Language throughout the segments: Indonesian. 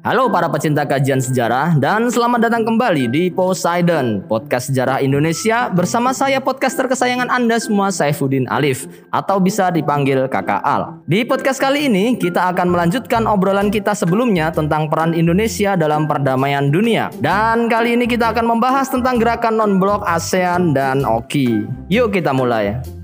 halo para pecinta kajian sejarah dan selamat datang kembali di Poseidon, podcast sejarah Indonesia bersama saya podcaster kesayangan Anda semua Saifuddin Alif atau bisa dipanggil Kakak Al. Di podcast kali ini kita akan melanjutkan obrolan kita sebelumnya tentang peran Indonesia dalam perdamaian dunia. Dan kali ini kita akan membahas tentang gerakan non-blok ASEAN dan OKI. Yuk kita mulai.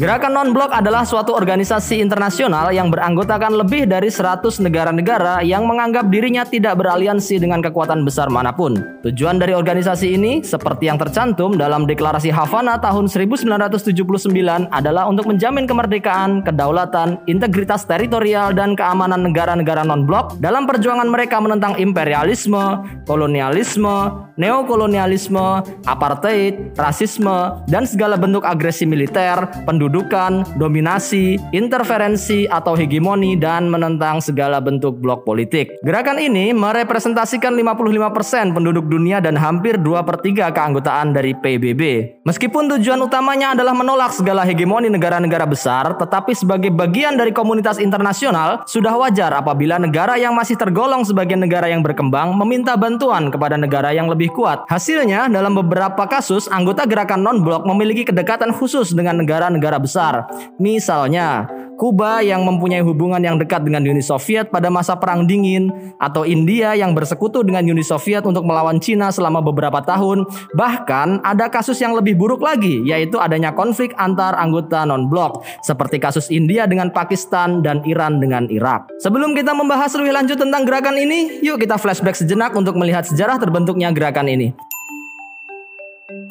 Gerakan Non-Blok adalah suatu organisasi internasional yang beranggotakan lebih dari 100 negara-negara yang menganggap dirinya tidak beraliansi dengan kekuatan besar mana pun. Tujuan dari organisasi ini, seperti yang tercantum dalam Deklarasi Havana tahun 1979 adalah untuk menjamin kemerdekaan, kedaulatan, integritas teritorial, dan keamanan negara-negara non-blok dalam perjuangan mereka menentang imperialisme, kolonialisme, neokolonialisme, apartheid, rasisme, dan segala bentuk agresi militer, pendudukan, dominasi, interferensi atau hegemoni dan menentang segala bentuk blok politik. Gerakan ini merepresentasikan 55% penduduk dunia dan hampir 2 per 3 keanggotaan dari PBB. Meskipun tujuan utamanya adalah menolak segala hegemoni negara-negara besar, tetapi sebagai bagian dari komunitas internasional, sudah wajar apabila negara yang masih tergolong sebagai negara yang berkembang meminta bantuan kepada negara yang lebih kuat. Hasilnya, dalam beberapa kasus, anggota gerakan non-blok memiliki kedekatan khusus dengan negara-negara besar. Misalnya, Kuba yang mempunyai hubungan yang dekat dengan Uni Soviet pada masa Perang Dingin, atau India yang bersekutu dengan Uni Soviet untuk melawan Cina selama beberapa tahun. Bahkan ada kasus yang lebih buruk lagi, yaitu adanya konflik antar anggota non-blok, seperti kasus India dengan Pakistan dan Iran dengan Irak. Sebelum kita membahas lebih lanjut tentang gerakan ini, yuk kita flashback sejenak untuk melihat sejarah terbentuknya gerakan ini.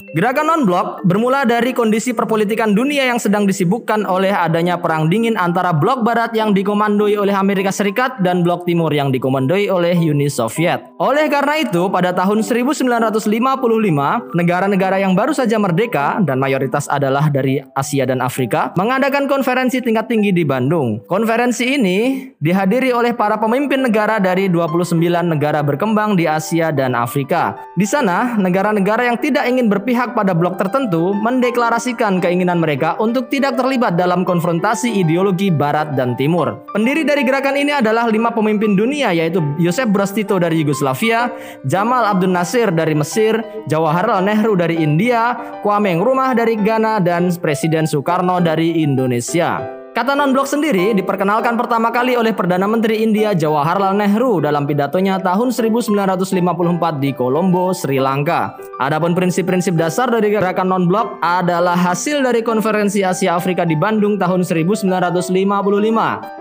Gerakan non-blok bermula dari kondisi perpolitikan dunia yang sedang disibukkan oleh adanya perang dingin antara blok barat yang dikomandoi oleh Amerika Serikat dan blok timur yang dikomandoi oleh Uni Soviet. Oleh karena itu, pada tahun 1955, negara-negara yang baru saja merdeka dan mayoritas adalah dari Asia dan Afrika mengadakan konferensi tingkat tinggi di Bandung. Konferensi ini dihadiri oleh para pemimpin negara dari 29 negara berkembang di Asia dan Afrika. Di sana, negara-negara yang tidak ingin berpihak pihak pada blok tertentu mendeklarasikan keinginan mereka untuk tidak terlibat dalam konfrontasi ideologi Barat dan Timur. Pendiri dari gerakan ini adalah lima pemimpin dunia yaitu Joseph Broz dari Yugoslavia, Jamal Abdul Nasir dari Mesir, Jawaharlal Nehru dari India, Kwame Nkrumah dari Ghana, dan Presiden Soekarno dari Indonesia. Kata non-blok sendiri diperkenalkan pertama kali oleh Perdana Menteri India Jawaharlal Nehru dalam pidatonya tahun 1954 di Colombo, Sri Lanka. Adapun prinsip-prinsip dasar dari gerakan non-blok adalah hasil dari konferensi Asia Afrika di Bandung tahun 1955,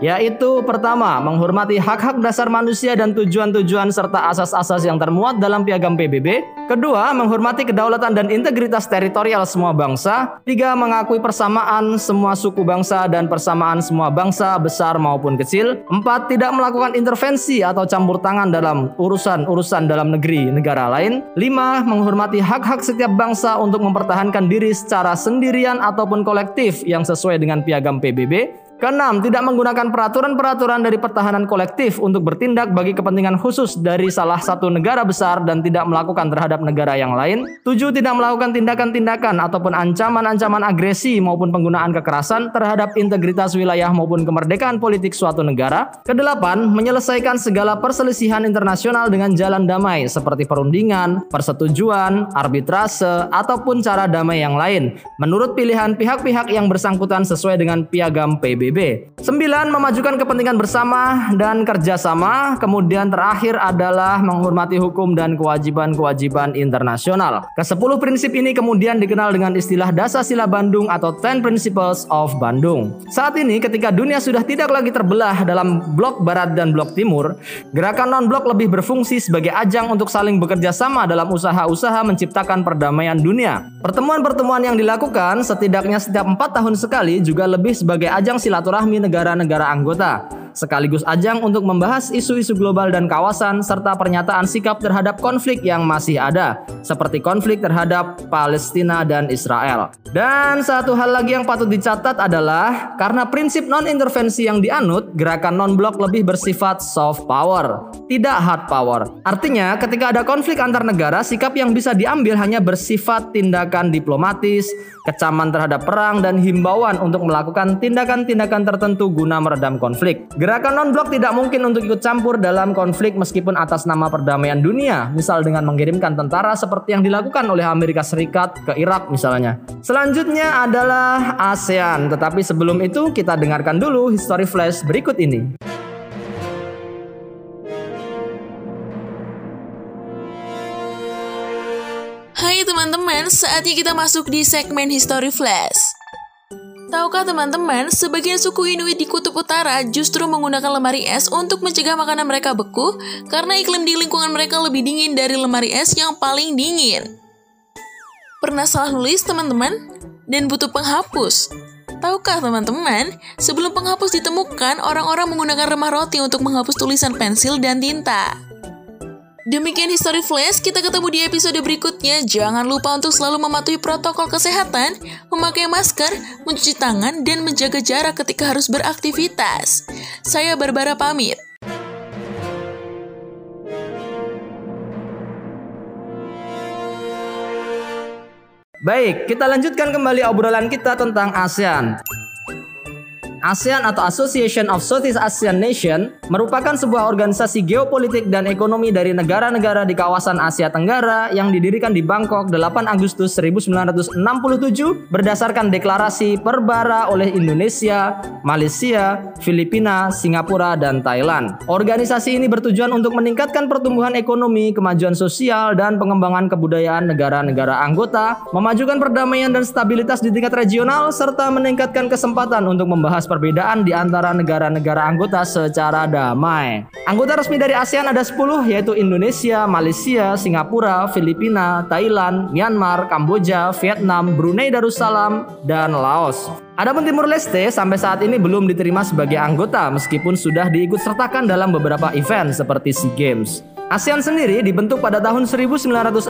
yaitu pertama, menghormati hak-hak dasar manusia dan tujuan-tujuan serta asas-asas yang termuat dalam piagam PBB. Kedua, menghormati kedaulatan dan integritas teritorial semua bangsa. Tiga, mengakui persamaan semua suku bangsa dan persamaan semua bangsa besar maupun kecil. Empat, tidak melakukan intervensi atau campur tangan dalam urusan-urusan dalam negeri negara lain. Lima, menghormati hak-hak setiap bangsa untuk mempertahankan diri secara sendirian ataupun kolektif yang sesuai dengan piagam PBB. Keenam, tidak menggunakan peraturan-peraturan dari pertahanan kolektif untuk bertindak bagi kepentingan khusus dari salah satu negara besar dan tidak melakukan terhadap negara yang lain. Tujuh, tidak melakukan tindakan-tindakan ataupun ancaman-ancaman agresi maupun penggunaan kekerasan terhadap integritas wilayah maupun kemerdekaan politik suatu negara. Kedelapan, menyelesaikan segala perselisihan internasional dengan jalan damai seperti perundingan, persetujuan, arbitrase, ataupun cara damai yang lain menurut pilihan pihak-pihak yang bersangkutan sesuai dengan piagam PBB. PBB. Sembilan, memajukan kepentingan bersama dan kerjasama. Kemudian terakhir adalah menghormati hukum dan kewajiban-kewajiban internasional. Kesepuluh prinsip ini kemudian dikenal dengan istilah Dasar-Sila Bandung atau Ten Principles of Bandung. Saat ini ketika dunia sudah tidak lagi terbelah dalam blok barat dan blok timur, gerakan non-blok lebih berfungsi sebagai ajang untuk saling bekerja sama dalam usaha-usaha menciptakan perdamaian dunia. Pertemuan-pertemuan yang dilakukan setidaknya setiap empat tahun sekali juga lebih sebagai ajang silaturahmi negara-negara anggota. Sekaligus ajang untuk membahas isu-isu global dan kawasan serta pernyataan sikap terhadap konflik yang masih ada, seperti konflik terhadap Palestina dan Israel. Dan satu hal lagi yang patut dicatat adalah karena prinsip non-intervensi yang dianut, gerakan non-blok lebih bersifat soft power, tidak hard power. Artinya, ketika ada konflik antar negara, sikap yang bisa diambil hanya bersifat tindakan diplomatis, kecaman terhadap perang, dan himbauan untuk melakukan tindakan-tindakan tertentu guna meredam konflik. Gerakan non-blok tidak mungkin untuk ikut campur dalam konflik meskipun atas nama perdamaian dunia, misal dengan mengirimkan tentara seperti yang dilakukan oleh Amerika Serikat ke Irak misalnya. Selanjutnya adalah ASEAN, tetapi sebelum itu kita dengarkan dulu history flash berikut ini. Hai teman-teman, saatnya kita masuk di segmen History Flash. Tahukah teman-teman, sebagian suku Inuit di Kutub Utara justru menggunakan lemari es untuk mencegah makanan mereka beku karena iklim di lingkungan mereka lebih dingin dari lemari es yang paling dingin. Pernah salah nulis teman-teman? Dan butuh penghapus. Tahukah teman-teman, sebelum penghapus ditemukan, orang-orang menggunakan remah roti untuk menghapus tulisan pensil dan tinta. Demikian History Flash, kita ketemu di episode berikutnya. Jangan lupa untuk selalu mematuhi protokol kesehatan, memakai masker, mencuci tangan, dan menjaga jarak ketika harus beraktivitas. Saya Barbara pamit. Baik, kita lanjutkan kembali obrolan kita tentang ASEAN. ASEAN atau Association of Southeast Asian Nation merupakan sebuah organisasi geopolitik dan ekonomi dari negara-negara di kawasan Asia Tenggara yang didirikan di Bangkok 8 Agustus 1967 berdasarkan deklarasi perbara oleh Indonesia, Malaysia, Filipina, Singapura, dan Thailand. Organisasi ini bertujuan untuk meningkatkan pertumbuhan ekonomi, kemajuan sosial, dan pengembangan kebudayaan negara-negara anggota, memajukan perdamaian dan stabilitas di tingkat regional, serta meningkatkan kesempatan untuk membahas perbedaan di antara negara-negara anggota secara damai. Anggota resmi dari ASEAN ada 10 yaitu Indonesia, Malaysia, Singapura, Filipina, Thailand, Myanmar, Kamboja, Vietnam, Brunei Darussalam, dan Laos. Adapun Timur Leste sampai saat ini belum diterima sebagai anggota meskipun sudah diikut sertakan dalam beberapa event seperti SEA Games. ASEAN sendiri dibentuk pada tahun 1967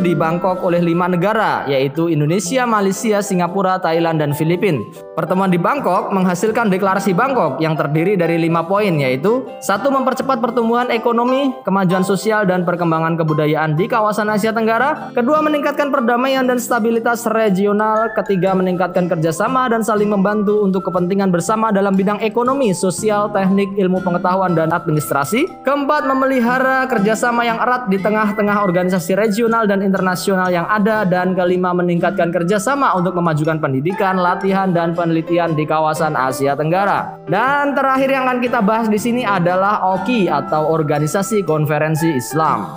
di Bangkok oleh lima negara, yaitu Indonesia, Malaysia, Singapura, Thailand, dan Filipina. Pertemuan di Bangkok menghasilkan deklarasi Bangkok yang terdiri dari lima poin, yaitu satu mempercepat pertumbuhan ekonomi, kemajuan sosial, dan perkembangan kebudayaan di kawasan Asia Tenggara. Kedua, meningkatkan perdamaian dan stabilitas regional. Ketiga, meningkatkan kerjasama dan saling membantu untuk kepentingan bersama dalam bidang ekonomi, sosial, teknik, ilmu pengetahuan, dan administrasi. Keempat, memelihara kerjasama yang erat di tengah-tengah organisasi regional dan internasional yang ada dan kelima meningkatkan kerjasama untuk memajukan pendidikan, latihan dan penelitian di kawasan Asia Tenggara. Dan terakhir yang akan kita bahas di sini adalah OKI atau Organisasi Konferensi Islam.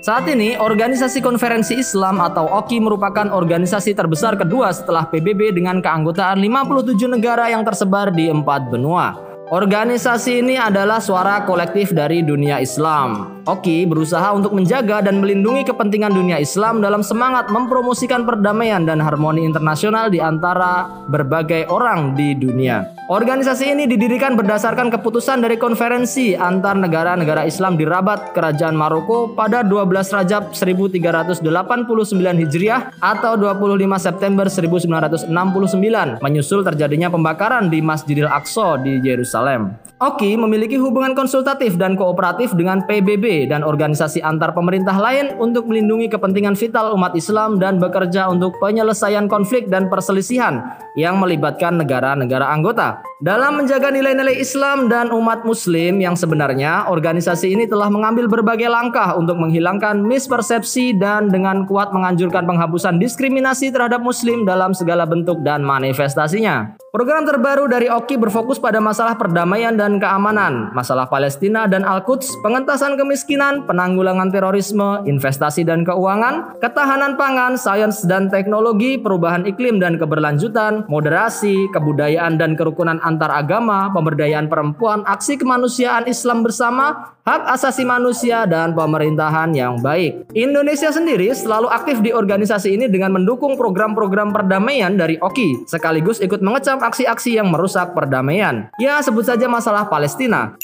Saat ini, Organisasi Konferensi Islam atau OKI merupakan organisasi terbesar kedua setelah PBB dengan keanggotaan 57 negara yang tersebar di empat benua. Organisasi ini adalah suara kolektif dari dunia Islam. Oki berusaha untuk menjaga dan melindungi kepentingan dunia Islam dalam semangat mempromosikan perdamaian dan harmoni internasional di antara berbagai orang di dunia. Organisasi ini didirikan berdasarkan keputusan dari konferensi antar negara-negara Islam di Rabat, Kerajaan Maroko pada 12 Rajab 1389 Hijriah atau 25 September 1969 menyusul terjadinya pembakaran di Masjidil Aqsa di Yerusalem. Oki memiliki hubungan konsultatif dan kooperatif dengan PBB dan organisasi antar pemerintah lain untuk melindungi kepentingan vital umat Islam dan bekerja untuk penyelesaian konflik dan perselisihan yang melibatkan negara-negara anggota. Dalam menjaga nilai-nilai Islam dan umat Muslim yang sebenarnya, organisasi ini telah mengambil berbagai langkah untuk menghilangkan mispersepsi dan dengan kuat menganjurkan penghapusan diskriminasi terhadap Muslim dalam segala bentuk dan manifestasinya. Program terbaru dari Oki berfokus pada masalah perdamaian dan keamanan, masalah Palestina dan Al-Quds, pengentasan kemiskinan, penanggulangan terorisme, investasi dan keuangan, ketahanan pangan, sains dan teknologi, perubahan iklim dan keberlanjutan, moderasi, kebudayaan dan kerukunan antar agama, pemberdayaan perempuan, aksi kemanusiaan Islam bersama, hak asasi manusia, dan pemerintahan yang baik. Indonesia sendiri selalu aktif di organisasi ini dengan mendukung program-program perdamaian dari OKI, sekaligus ikut mengecam aksi-aksi yang merusak perdamaian. Ya, sebut saja masalah Palestina.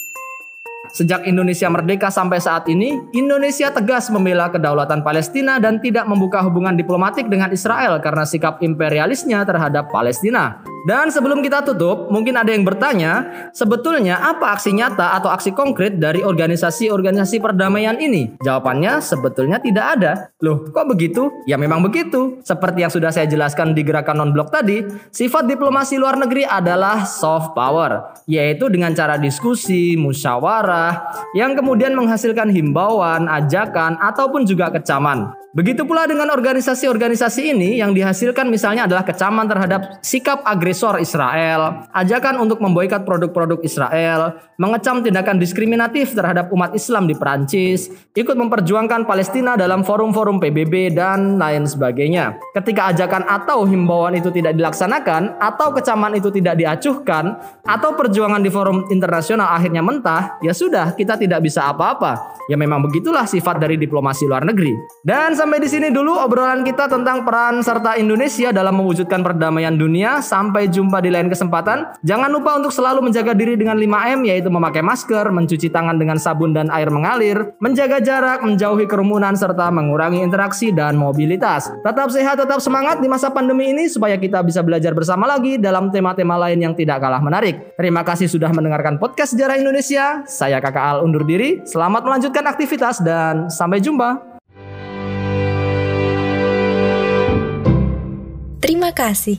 Sejak Indonesia merdeka sampai saat ini, Indonesia tegas membela kedaulatan Palestina dan tidak membuka hubungan diplomatik dengan Israel karena sikap imperialisnya terhadap Palestina. Dan sebelum kita tutup, mungkin ada yang bertanya, sebetulnya apa aksi nyata atau aksi konkret dari organisasi-organisasi perdamaian ini? Jawabannya sebetulnya tidak ada. Loh, kok begitu? Ya memang begitu. Seperti yang sudah saya jelaskan di gerakan non-blok tadi, sifat diplomasi luar negeri adalah soft power, yaitu dengan cara diskusi, musyawarah, yang kemudian menghasilkan himbauan, ajakan, ataupun juga kecaman. Begitu pula dengan organisasi-organisasi ini yang dihasilkan misalnya adalah kecaman terhadap sikap agresor Israel, ajakan untuk memboikot produk-produk Israel, mengecam tindakan diskriminatif terhadap umat Islam di Perancis, ikut memperjuangkan Palestina dalam forum-forum PBB dan lain sebagainya. Ketika ajakan atau himbauan itu tidak dilaksanakan atau kecaman itu tidak diacuhkan atau perjuangan di forum internasional akhirnya mentah, ya sudah kita tidak bisa apa-apa. Ya memang begitulah sifat dari diplomasi luar negeri. Dan sampai di sini dulu obrolan kita tentang peran serta Indonesia dalam mewujudkan perdamaian dunia. Sampai jumpa di lain kesempatan. Jangan lupa untuk selalu menjaga diri dengan 5M yaitu memakai masker, mencuci tangan dengan sabun dan air mengalir, menjaga jarak, menjauhi kerumunan serta mengurangi interaksi dan mobilitas. Tetap sehat, tetap semangat di masa pandemi ini supaya kita bisa belajar bersama lagi dalam tema-tema lain yang tidak kalah menarik. Terima kasih sudah mendengarkan podcast Sejarah Indonesia. Saya Kakak Al undur diri. Selamat melanjutkan aktivitas dan sampai jumpa. Terima kasih.